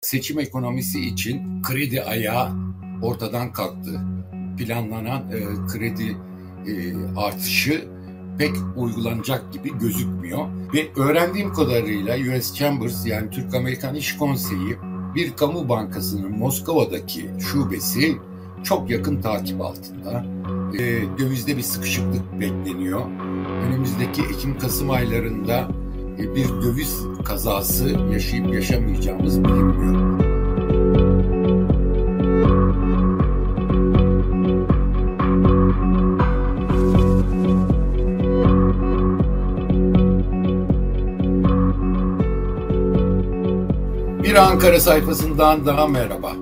Seçim ekonomisi için kredi ayağı ortadan kalktı. Planlanan e, kredi e, artışı pek uygulanacak gibi gözükmüyor. Ve öğrendiğim kadarıyla US Chambers yani Türk-Amerikan İş Konseyi bir kamu bankasının Moskova'daki şubesi çok yakın takip altında. E, dövizde bir sıkışıklık bekleniyor. Önümüzdeki Ekim-Kasım aylarında bir döviz kazası yaşayıp yaşamayacağımız bilinmiyor. Bir Ankara sayfasından daha merhaba.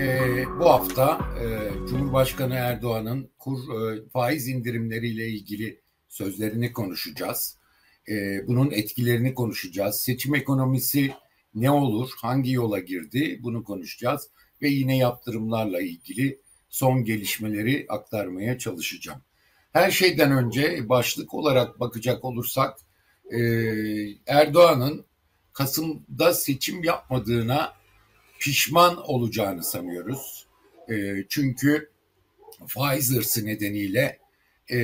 Ee, bu hafta e, Cumhurbaşkanı Erdoğan'ın kur e, faiz indirimleriyle ilgili sözlerini konuşacağız. E, bunun etkilerini konuşacağız. Seçim ekonomisi ne olur, hangi yola girdi bunu konuşacağız. Ve yine yaptırımlarla ilgili son gelişmeleri aktarmaya çalışacağım. Her şeyden önce başlık olarak bakacak olursak e, Erdoğan'ın Kasım'da seçim yapmadığına pişman olacağını sanıyoruz. E, çünkü faiz nedeniyle e,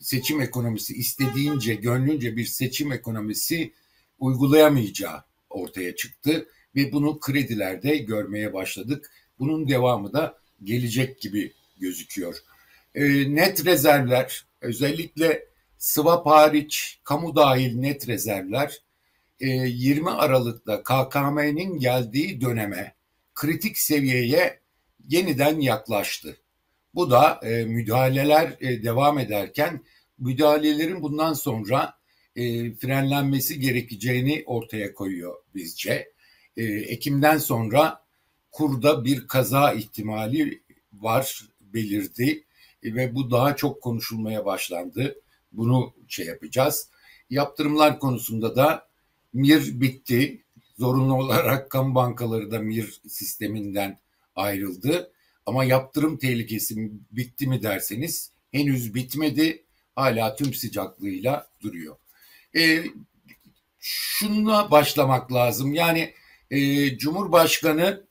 seçim ekonomisi istediğince, gönlünce bir seçim ekonomisi uygulayamayacağı ortaya çıktı ve bunu kredilerde görmeye başladık. Bunun devamı da gelecek gibi gözüküyor. E, net rezervler özellikle swap hariç kamu dahil net rezervler 20 Aralık'ta KKM'nin geldiği döneme kritik seviyeye yeniden yaklaştı. Bu da e, müdahaleler e, devam ederken müdahalelerin bundan sonra e, frenlenmesi gerekeceğini ortaya koyuyor bizce. E, Ekim'den sonra kurda bir kaza ihtimali var belirdi e, ve bu daha çok konuşulmaya başlandı. Bunu şey yapacağız. Yaptırımlar konusunda da MIR bitti. Zorunlu olarak kamu bankaları da MIR sisteminden ayrıldı. Ama yaptırım tehlikesi bitti mi derseniz henüz bitmedi. Hala tüm sıcaklığıyla duruyor. E, şununla başlamak lazım. Yani e, Cumhurbaşkanı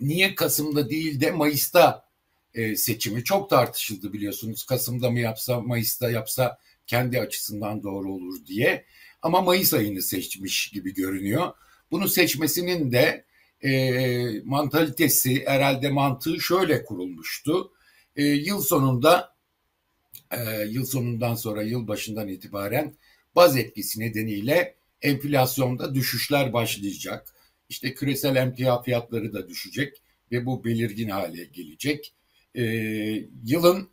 niye Kasım'da değil de Mayıs'ta e, seçimi çok tartışıldı biliyorsunuz. Kasım'da mı yapsa, Mayıs'ta yapsa kendi açısından doğru olur diye. Ama Mayıs ayını seçmiş gibi görünüyor. Bunu seçmesinin de e, mantalitesi, herhalde mantığı şöyle kurulmuştu. E, yıl sonunda, e, yıl sonundan sonra yıl başından itibaren baz etkisi nedeniyle enflasyonda düşüşler başlayacak. İşte küresel emtia fiyatları da düşecek ve bu belirgin hale gelecek. E, yılın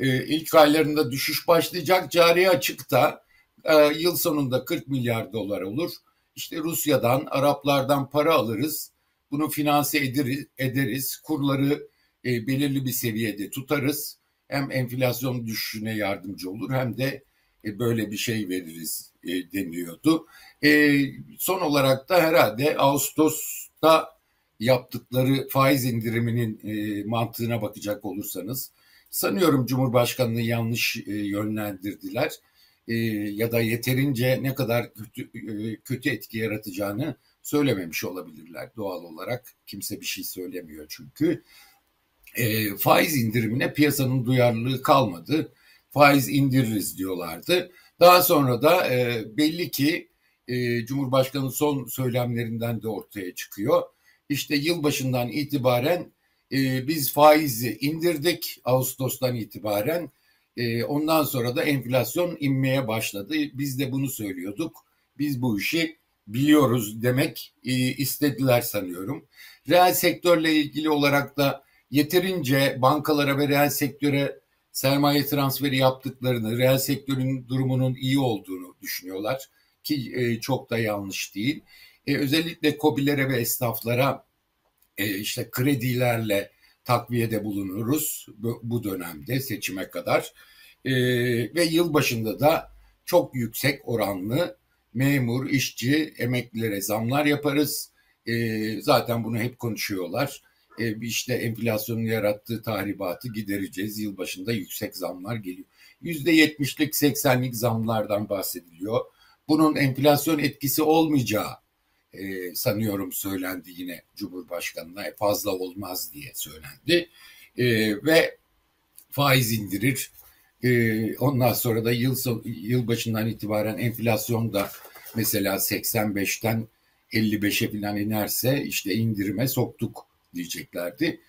e, ilk aylarında düşüş başlayacak. Cari açıkta e, yıl sonunda 40 milyar dolar olur. İşte Rusya'dan, Araplardan para alırız bunu finanse ederiz, ederiz. kurları e, belirli bir seviyede tutarız. Hem enflasyon düşüşüne yardımcı olur hem de e, böyle bir şey veririz e, deniyordu. E, son olarak da herhalde Ağustos'ta yaptıkları faiz indiriminin e, mantığına bakacak olursanız sanıyorum Cumhurbaşkanı'nı yanlış e, yönlendirdiler e, ya da yeterince ne kadar kötü, e, kötü etki yaratacağını söylememiş olabilirler doğal olarak. Kimse bir şey söylemiyor çünkü. E, faiz indirimine piyasanın duyarlılığı kalmadı. Faiz indiririz diyorlardı. Daha sonra da e, belli ki e, Cumhurbaşkanı son söylemlerinden de ortaya çıkıyor. İşte yılbaşından itibaren e, biz faizi indirdik Ağustos'tan itibaren. E, ondan sonra da enflasyon inmeye başladı. Biz de bunu söylüyorduk. Biz bu işi biliyoruz demek e, istediler sanıyorum. Reel sektörle ilgili olarak da yeterince bankalara ve reel sektöre sermaye transferi yaptıklarını, reel sektörün durumunun iyi olduğunu düşünüyorlar ki e, çok da yanlış değil. E, özellikle kobilere ve esnaflara e, işte kredilerle takviyede bulunuruz bu, bu dönemde seçime kadar e, ve yıl başında da çok yüksek oranlı memur, işçi, emeklilere zamlar yaparız. E, zaten bunu hep konuşuyorlar. E, işte enflasyonun yarattığı tahribatı gidereceğiz. Yılbaşında yüksek zamlar geliyor. Yüzde yetmişlik, seksenlik zamlardan bahsediliyor. Bunun enflasyon etkisi olmayacağı e, sanıyorum söylendi yine Cumhurbaşkanı'na e, fazla olmaz diye söylendi e, ve faiz indirir. E, ondan sonra da yıl yılbaşından itibaren enflasyon da mesela 85'ten 55'e falan inerse işte indirime soktuk diyeceklerdi.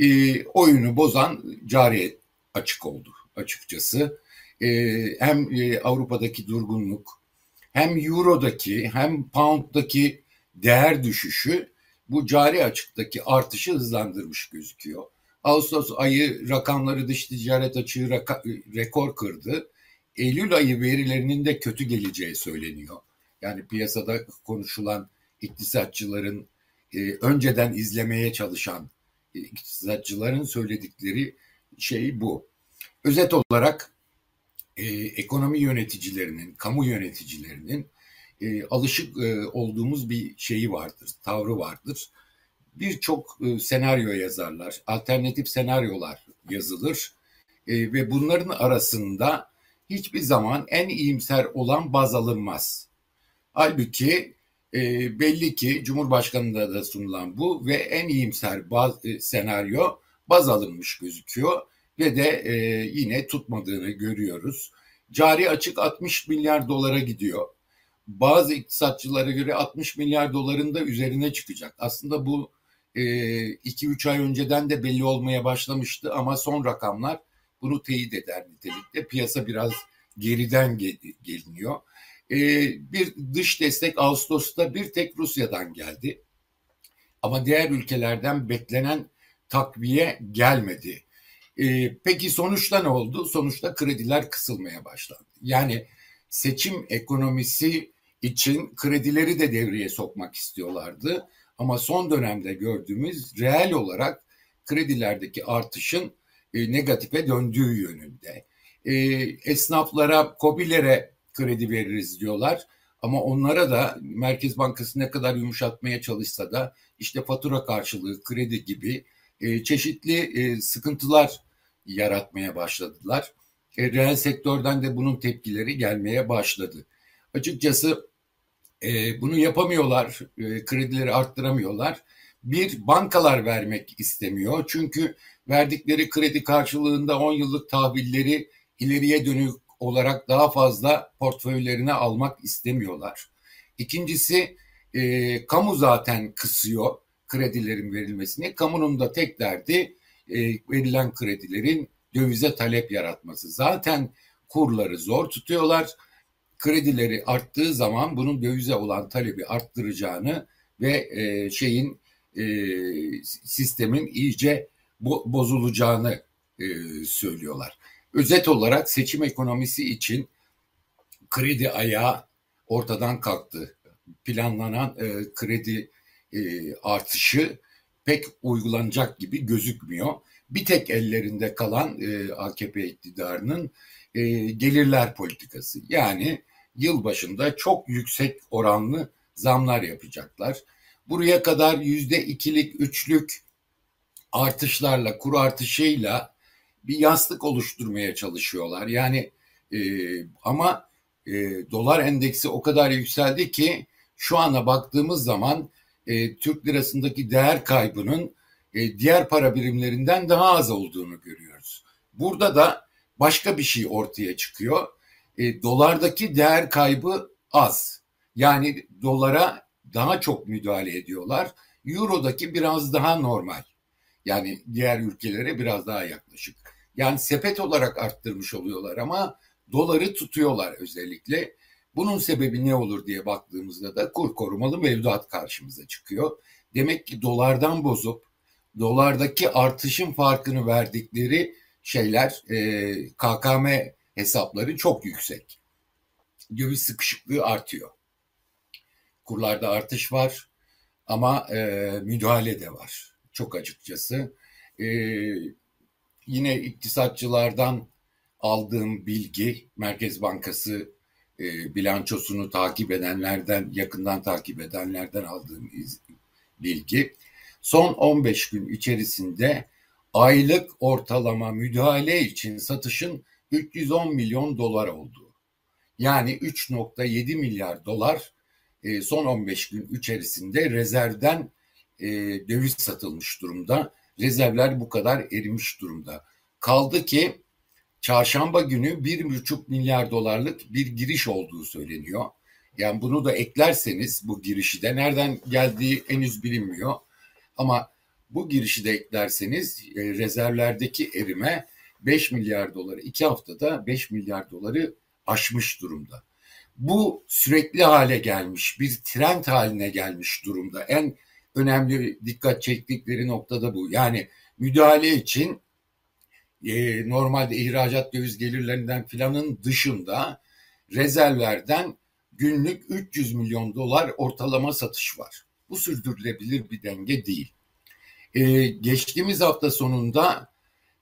E, oyunu bozan cari açık oldu açıkçası. E, hem e, Avrupa'daki durgunluk hem Euro'daki hem Pound'daki değer düşüşü bu cari açıktaki artışı hızlandırmış gözüküyor. Ağustos ayı rakamları dış ticaret açığı raka, rekor kırdı. Eylül ayı verilerinin de kötü geleceği söyleniyor. Yani piyasada konuşulan iktisatçıların e, önceden izlemeye çalışan e, iktisatçıların söyledikleri şey bu. Özet olarak e, ekonomi yöneticilerinin, kamu yöneticilerinin e, alışık e, olduğumuz bir şeyi vardır, tavrı vardır. Birçok e, senaryo yazarlar, alternatif senaryolar yazılır e, ve bunların arasında hiçbir zaman en iyimser olan baz alınmaz. Halbuki e, belli ki Cumhurbaşkanı'nda da sunulan bu ve en iyimser baz, e, senaryo baz alınmış gözüküyor ve de e, yine tutmadığını görüyoruz. Cari açık 60 milyar dolara gidiyor. Bazı iktisatçılara göre 60 milyar doların da üzerine çıkacak. Aslında bu 2-3 e, ay önceden de belli olmaya başlamıştı ama son rakamlar bunu teyit eder nitelikte. Piyasa biraz geriden gel geliniyor. E, bir dış destek Ağustos'ta bir tek Rusya'dan geldi. Ama diğer ülkelerden beklenen takviye gelmedi. E, peki sonuçta ne oldu? Sonuçta krediler kısılmaya başlandı. Yani seçim ekonomisi için kredileri de devreye sokmak istiyorlardı. Ama son dönemde gördüğümüz reel olarak kredilerdeki artışın e, negatife döndüğü yönünde. E, esnaflara, kobilere kredi veririz diyorlar. Ama onlara da Merkez Bankası ne kadar yumuşatmaya çalışsa da işte fatura karşılığı kredi gibi e, çeşitli e, sıkıntılar yaratmaya başladılar. E, reel sektörden de bunun tepkileri gelmeye başladı. Açıkçası e, bunu yapamıyorlar, e, kredileri arttıramıyorlar. Bir, bankalar vermek istemiyor. Çünkü verdikleri kredi karşılığında 10 yıllık tahvilleri ileriye dönük olarak daha fazla portföylerine almak istemiyorlar. İkincisi, e, kamu zaten kısıyor kredilerin verilmesini. Kamunun da tek derdi e, verilen kredilerin dövize talep yaratması. Zaten kurları zor tutuyorlar. Kredileri arttığı zaman bunun dövize olan talebi arttıracağını ve e, şeyin e, sistemin iyice bo bozulacağını e, söylüyorlar. Özet olarak seçim ekonomisi için kredi ayağı ortadan kalktı. Planlanan e, kredi e, artışı pek uygulanacak gibi gözükmüyor. Bir tek ellerinde kalan e, AKP iktidarının e, gelirler politikası. Yani yıl başında çok yüksek oranlı zamlar yapacaklar. Buraya kadar yüzde ikilik, üçlük artışlarla, kur artışıyla bir yastık oluşturmaya çalışıyorlar. Yani e, ama e, dolar endeksi o kadar yükseldi ki şu ana baktığımız zaman e, Türk lirasındaki değer kaybının e, diğer para birimlerinden daha az olduğunu görüyoruz. Burada da başka bir şey ortaya çıkıyor. E, dolardaki değer kaybı az. Yani dolara daha çok müdahale ediyorlar. Euro'daki biraz daha normal. Yani diğer ülkelere biraz daha yaklaşık. Yani sepet olarak arttırmış oluyorlar ama doları tutuyorlar özellikle. Bunun sebebi ne olur diye baktığımızda da kur korumalı mevduat karşımıza çıkıyor. Demek ki dolardan bozup dolardaki artışın farkını verdikleri şeyler e, KKM hesapları çok yüksek. Döviz sıkışıklığı artıyor. Kurlarda artış var ama e, müdahale de var. Çok açıkçası. E, yine iktisatçılardan aldığım bilgi Merkez Bankası e, bilançosunu takip edenlerden, yakından takip edenlerden aldığım bilgi son 15 gün içerisinde aylık ortalama müdahale için satışın 310 milyon dolar olduğu. Yani 3.7 milyar dolar e, son 15 gün içerisinde rezervden e, döviz satılmış durumda. Rezervler bu kadar erimiş durumda. Kaldı ki çarşamba günü 1,5 milyar dolarlık bir giriş olduğu söyleniyor. Yani bunu da eklerseniz bu girişi de nereden geldiği henüz bilinmiyor. Ama bu girişi de eklerseniz e, rezervlerdeki erime 5 milyar doları iki haftada 5 milyar doları aşmış durumda. Bu sürekli hale gelmiş, bir trend haline gelmiş durumda. En önemli dikkat çektikleri noktada bu. Yani müdahale için e, normalde ihracat döviz gelirlerinden filanın dışında rezervlerden günlük 300 milyon dolar ortalama satış var. Bu sürdürülebilir bir denge değil. Ee, geçtiğimiz hafta sonunda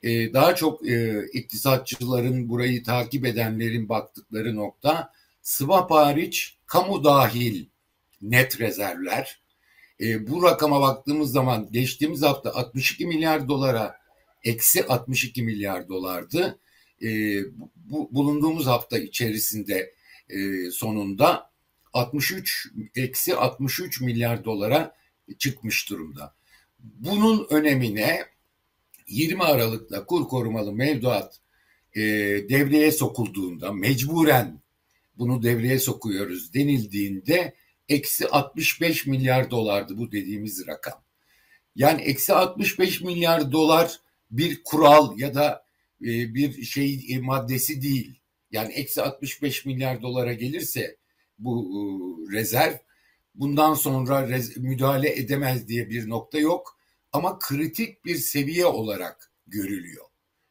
e, daha çok e, iktisatçıların burayı takip edenlerin baktıkları nokta swap hariç kamu dahil net rezervler. E, bu rakama baktığımız zaman geçtiğimiz hafta 62 milyar dolara eksi 62 milyar dolardı. E, bu, bulunduğumuz hafta içerisinde e, sonunda 63 eksi 63 milyar dolara çıkmış durumda. Bunun önemine 20 Aralık'ta kur korumalı mevduat e, devreye sokulduğunda mecburen bunu devreye sokuyoruz denildiğinde eksi 65 milyar dolardı bu dediğimiz rakam. Yani eksi 65 milyar dolar bir kural ya da e, bir şey e, maddesi değil. Yani eksi 65 milyar dolara gelirse bu e, rezerv bundan sonra rez, müdahale edemez diye bir nokta yok. Ama kritik bir seviye olarak görülüyor.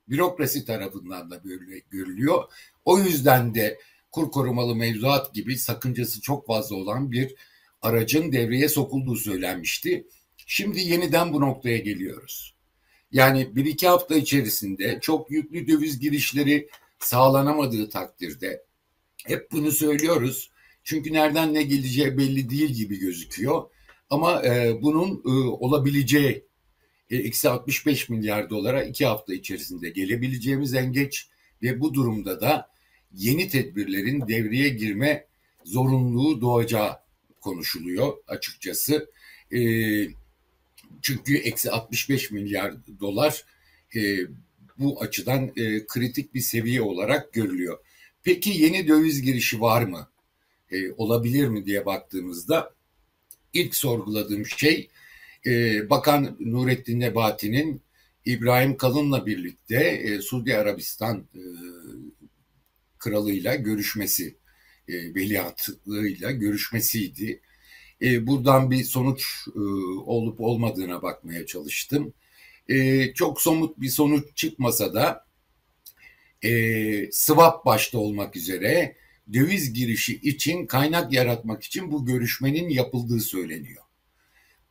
Bürokrasi tarafından da görülüyor. O yüzden de kur korumalı mevzuat gibi sakıncası çok fazla olan bir aracın devreye sokulduğu söylenmişti. Şimdi yeniden bu noktaya geliyoruz. Yani bir iki hafta içerisinde çok yüklü döviz girişleri sağlanamadığı takdirde hep bunu söylüyoruz. Çünkü nereden ne geleceği belli değil gibi gözüküyor. Ama e, bunun e, olabileceği eksi 65 milyar dolara iki hafta içerisinde gelebileceğimiz en geç ve bu durumda da yeni tedbirlerin devreye girme zorunluluğu doğacağı konuşuluyor açıkçası. E, çünkü eksi 65 milyar dolar e, bu açıdan e, kritik bir seviye olarak görülüyor. Peki yeni döviz girişi var mı? E, olabilir mi diye baktığımızda ilk sorguladığım şey e, Bakan Nurettin Nebati'nin İbrahim Kalın'la birlikte e, Suudi Arabistan e, kralıyla görüşmesi, e, veliahtıyla görüşmesiydi. E, buradan bir sonuç e, olup olmadığına bakmaya çalıştım. E, çok somut bir sonuç çıkmasa da e, swap başta olmak üzere döviz girişi için kaynak yaratmak için bu görüşmenin yapıldığı söyleniyor.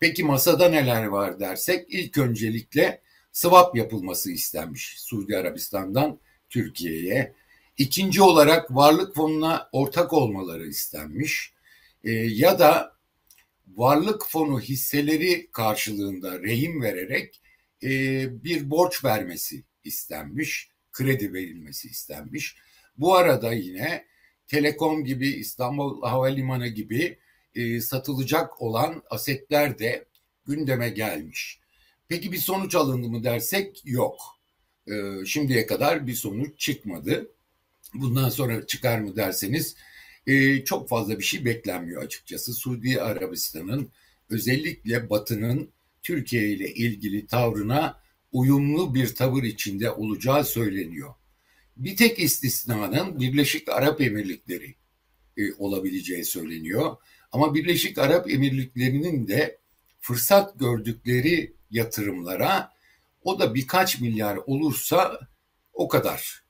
Peki masada neler var dersek ilk öncelikle swap yapılması istenmiş Suudi Arabistan'dan Türkiye'ye. İkinci olarak varlık fonuna ortak olmaları istenmiş. E, ya da varlık fonu hisseleri karşılığında rehin vererek e, bir borç vermesi istenmiş, kredi verilmesi istenmiş. Bu arada yine Telekom gibi İstanbul Havalimanı gibi e, satılacak olan asetler de gündeme gelmiş. Peki bir sonuç alındı mı dersek yok. E, şimdiye kadar bir sonuç çıkmadı. Bundan sonra çıkar mı derseniz e, çok fazla bir şey beklenmiyor açıkçası. Suudi Arabistan'ın özellikle Batı'nın Türkiye ile ilgili tavrına uyumlu bir tavır içinde olacağı söyleniyor. Bir tek istisnanın Birleşik Arap Emirlikleri e, olabileceği söyleniyor. Ama Birleşik Arap Emirlikleri'nin de fırsat gördükleri yatırımlara o da birkaç milyar olursa o kadar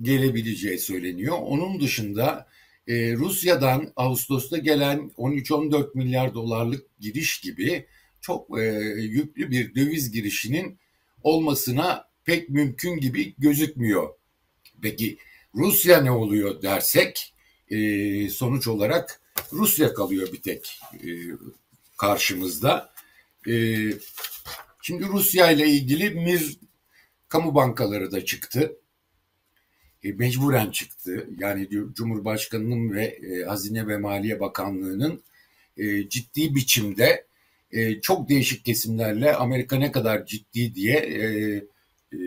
gelebileceği söyleniyor. Onun dışında e, Rusya'dan Ağustos'ta gelen 13-14 milyar dolarlık giriş gibi çok e, yüklü bir döviz girişinin olmasına pek mümkün gibi gözükmüyor. Peki Rusya ne oluyor dersek e, sonuç olarak Rusya kalıyor bir tek e, karşımızda. E, şimdi Rusya ile ilgili Mir kamu bankaları da çıktı. E, mecburen çıktı. Yani Cumhurbaşkanı'nın ve e, Hazine ve Maliye Bakanlığı'nın e, ciddi biçimde e, çok değişik kesimlerle Amerika ne kadar ciddi diye e, e,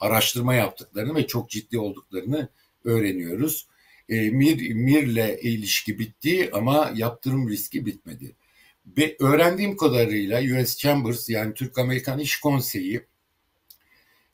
araştırma yaptıklarını ve çok ciddi olduklarını öğreniyoruz. E, Mir Mir'le ilişki bitti ama yaptırım riski bitmedi. Ve öğrendiğim kadarıyla US Chambers yani Türk Amerikan İş Konseyi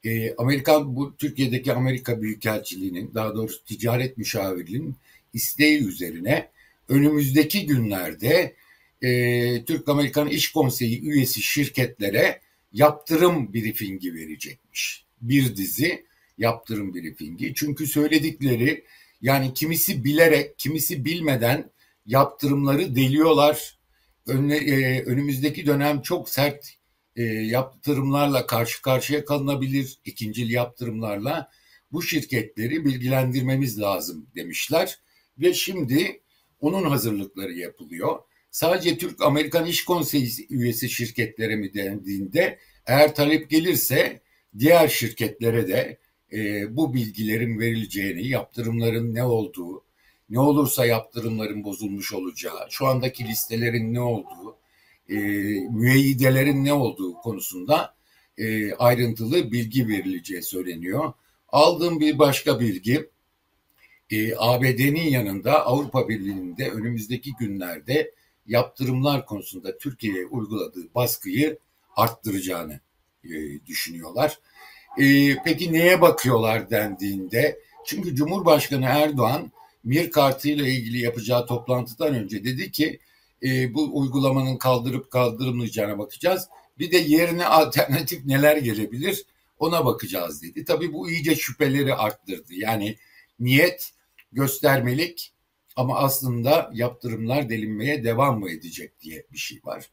e, Amerika bu Türkiye'deki Amerika Büyükelçiliği'nin daha doğrusu ticaret müşavirliğinin isteği üzerine önümüzdeki günlerde e, Türk Amerikan İş Konseyi üyesi şirketlere yaptırım briefingi verecekmiş. Bir dizi yaptırım briefingi. Çünkü söyledikleri yani kimisi bilerek, kimisi bilmeden yaptırımları deliyorlar. Önle, e, önümüzdeki dönem çok sert e, yaptırımlarla karşı karşıya kalınabilir, ikincil yaptırımlarla. Bu şirketleri bilgilendirmemiz lazım demişler ve şimdi onun hazırlıkları yapılıyor. Sadece Türk Amerikan İş Konseyi üyesi şirketlere mi dendiğinde eğer talep gelirse diğer şirketlere de e, bu bilgilerin verileceğini, yaptırımların ne olduğu, ne olursa yaptırımların bozulmuş olacağı, şu andaki listelerin ne olduğu, e, müeyyidelerin ne olduğu konusunda e, ayrıntılı bilgi verileceği söyleniyor. Aldığım bir başka bilgi, e, ABD'nin yanında Avrupa Birliği'nin de önümüzdeki günlerde yaptırımlar konusunda Türkiye'ye uyguladığı baskıyı arttıracağını e, düşünüyorlar. E, peki neye bakıyorlar dendiğinde, çünkü Cumhurbaşkanı Erdoğan Mir kartı ile ilgili yapacağı toplantıdan önce dedi ki e, bu uygulamanın kaldırıp kaldırılmayacağına bakacağız. Bir de yerine alternatif neler gelebilir ona bakacağız dedi. Tabii bu iyice şüpheleri arttırdı. Yani niyet göstermelik ama aslında yaptırımlar delinmeye devam mı edecek diye bir şey var.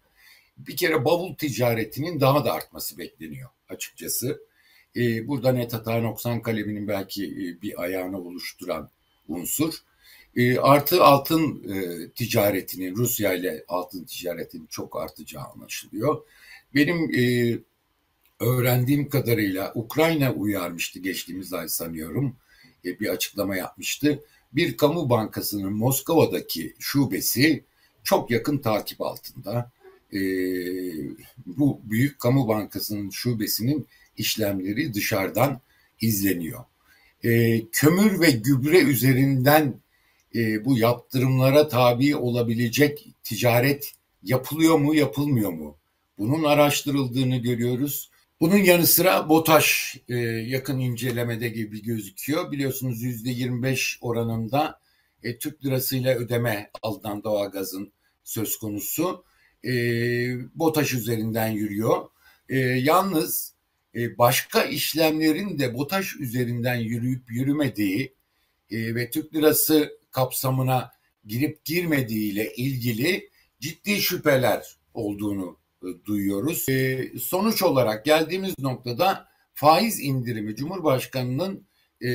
Bir kere bavul ticaretinin daha da artması bekleniyor açıkçası. Ee, burada net hata noksan kaleminin belki e, bir ayağını oluşturan unsur. E, artı altın e, ticaretinin, Rusya ile altın ticaretinin çok artacağı anlaşılıyor. Benim e, öğrendiğim kadarıyla Ukrayna uyarmıştı geçtiğimiz ay sanıyorum. E, bir açıklama yapmıştı. Bir kamu bankasının Moskova'daki şubesi çok yakın takip altında. E, bu büyük kamu bankasının şubesinin işlemleri dışarıdan izleniyor. E, kömür ve gübre üzerinden e, bu yaptırımlara tabi olabilecek ticaret yapılıyor mu yapılmıyor mu? Bunun araştırıldığını görüyoruz. Bunun yanı sıra BOTAŞ e, yakın incelemede gibi gözüküyor. Biliyorsunuz yüzde 25 oranında e, Türk lirasıyla ödeme alınan doğalgazın söz konusu. E, BOTAŞ üzerinden yürüyor. E, yalnız e, başka işlemlerin de BOTAŞ üzerinden yürüyüp yürümediği e, ve Türk lirası kapsamına girip girmediği ile ilgili ciddi şüpheler olduğunu e, duyuyoruz. Sonuç olarak geldiğimiz noktada faiz indirimi Cumhurbaşkanı'nın e,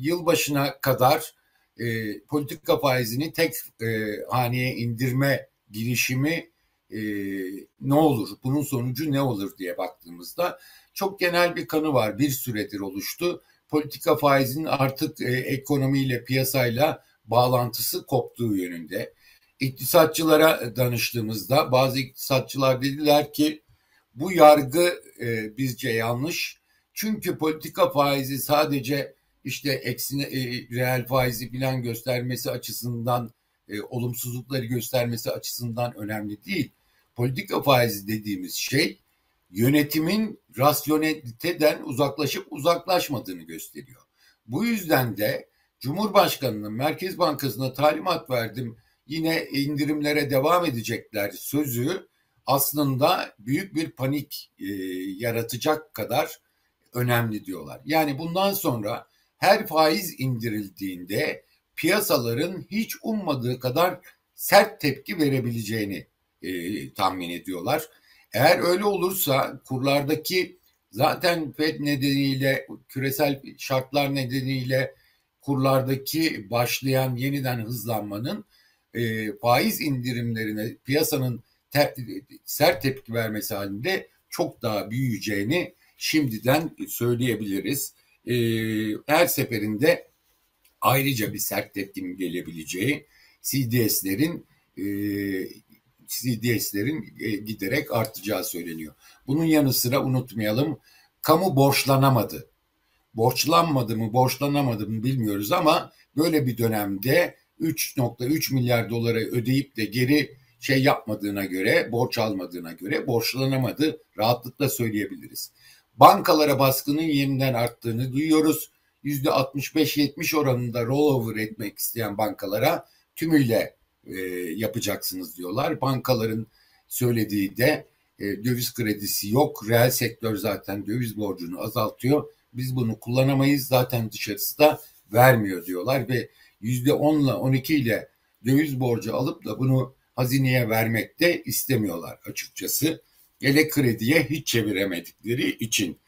yılbaşına kadar e, politika faizini tek haneye indirme girişimi e, ne olur, bunun sonucu ne olur diye baktığımızda çok genel bir kanı var. Bir süredir oluştu. Politika faizinin artık e, ekonomiyle, piyasayla bağlantısı koptuğu yönünde. İktisatçılara danıştığımızda bazı iktisatçılar dediler ki bu yargı e, bizce yanlış. Çünkü politika faizi sadece işte eksine e, reel faizi bilen göstermesi açısından e, olumsuzlukları göstermesi açısından önemli değil. Politika faizi dediğimiz şey yönetimin rasyoneliteden uzaklaşıp uzaklaşmadığını gösteriyor. Bu yüzden de Cumhurbaşkanı'nın Merkez Bankası'na talimat verdim yine indirimlere devam edecekler sözü aslında büyük bir panik e, yaratacak kadar önemli diyorlar. Yani bundan sonra her faiz indirildiğinde piyasaların hiç ummadığı kadar sert tepki verebileceğini e, tahmin ediyorlar. Eğer öyle olursa kurlardaki zaten FED nedeniyle küresel şartlar nedeniyle kurlardaki başlayan yeniden hızlanmanın e, faiz indirimlerine piyasanın te, sert tepki vermesi halinde çok daha büyüyeceğini şimdiden söyleyebiliriz. E, her seferinde ayrıca bir sert tepkinin gelebileceği CDS'lerin e, CDS'lerin e, giderek artacağı söyleniyor. Bunun yanı sıra unutmayalım kamu borçlanamadı. Borçlanmadı mı, borçlanamadı mı bilmiyoruz ama böyle bir dönemde 3.3 milyar dolara ödeyip de geri şey yapmadığına göre, borç almadığına göre borçlanamadı rahatlıkla söyleyebiliriz. Bankalara baskının yeniden arttığını duyuyoruz. %65-70 oranında rollover etmek isteyen bankalara tümüyle e, yapacaksınız diyorlar. Bankaların söylediği de e, döviz kredisi yok. Reel sektör zaten döviz borcunu azaltıyor. Biz bunu kullanamayız. Zaten dışarısı da vermiyor diyorlar ve yüzde 10 ile 12 ile döviz borcu alıp da bunu hazineye vermek de istemiyorlar açıkçası. Ele krediye hiç çeviremedikleri için.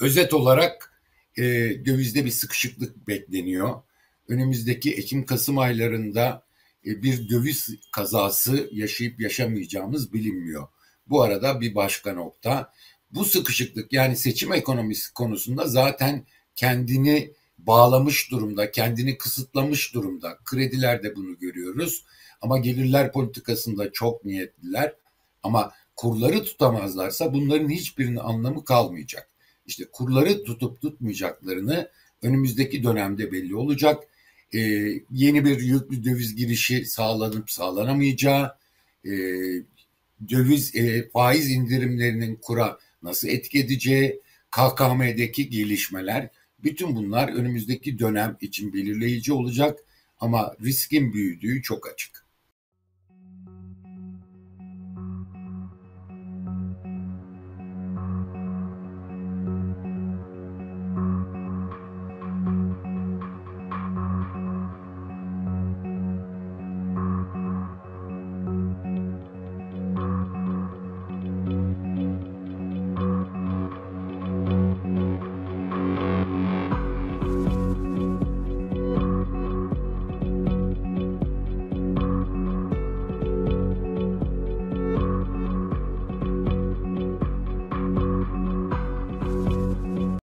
Özet olarak e, dövizde bir sıkışıklık bekleniyor. Önümüzdeki Ekim-Kasım aylarında bir döviz kazası yaşayıp yaşamayacağımız bilinmiyor. Bu arada bir başka nokta. Bu sıkışıklık yani seçim ekonomisi konusunda zaten kendini bağlamış durumda, kendini kısıtlamış durumda. Kredilerde bunu görüyoruz. Ama gelirler politikasında çok niyetliler. Ama kurları tutamazlarsa bunların hiçbirinin anlamı kalmayacak. İşte kurları tutup tutmayacaklarını önümüzdeki dönemde belli olacak. Ee, yeni bir yüklü döviz girişi sağlanıp sağlanamayacağı, e, döviz e, faiz indirimlerinin kura nasıl etki edeceği, KKM'deki gelişmeler, bütün bunlar önümüzdeki dönem için belirleyici olacak ama riskin büyüdüğü çok açık.